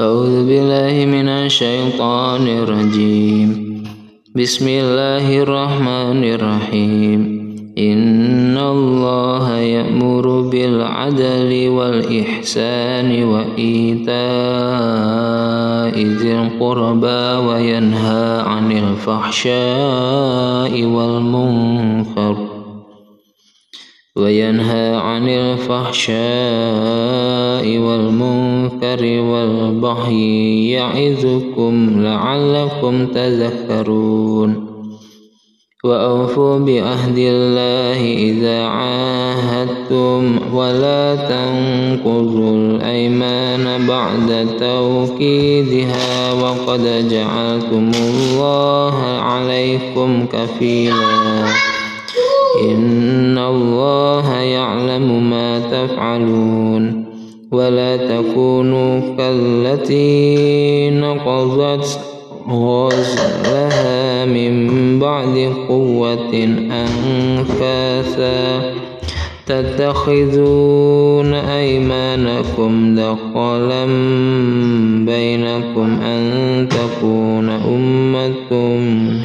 أعوذ بالله من الشيطان الرجيم. بسم الله الرحمن الرحيم. إن الله يأمر بالعدل والإحسان وإيتاء ذي القربى وينهى عن الفحشاء والمنكر. وينهى عن الفحشاء والمنكر والبغي يعظكم لعلكم تذكرون. وأوفوا بعهد الله إذا عاهدتم ولا تنقضوا الأيمان بعد توكيدها وقد جعلتم الله عليكم كفيلاً. إن الله تفعلون ولا تكونوا كالتي نقضت غزلها من بعد قوة أنفاسا. تتخذون أيمانكم دخلا بينكم أن تكون أمة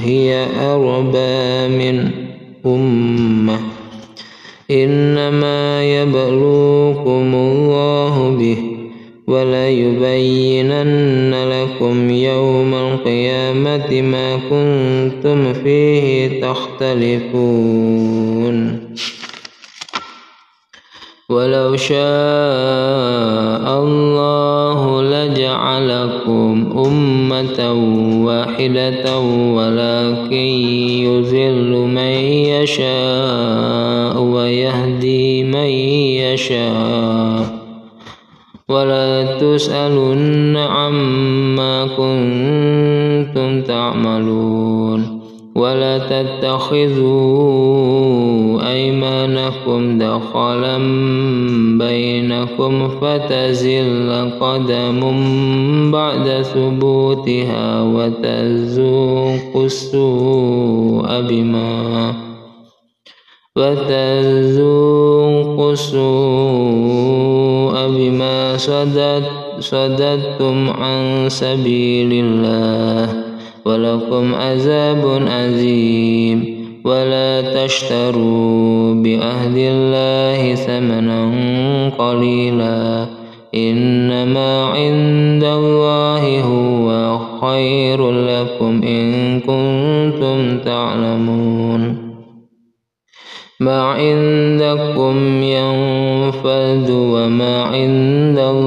هي أربى من أمة. إنما يبلوكم ما كنتم فيه تختلفون. ولو شاء الله لجعلكم أمة واحدة ولكن يذل من يشاء ويهدي من يشاء. ولا تسألن عما كنتم تعملون ولا تتخذوا أيمانكم دخلا بينكم فتزل قدم بعد ثبوتها وتذوقوا السوء بما وتذوقوا السوء بما صددتم عن سبيل الله ولكم عذاب عظيم ولا تشتروا بعهد الله ثمنا قليلا. إنما عند الله هو خير لكم إن كنتم تعلمون. ما عندكم ينفذ وما عند الله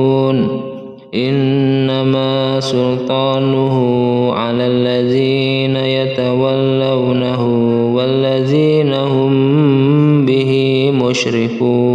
إنما سلطانه على الذين يتولونه والذين هم به مشركون.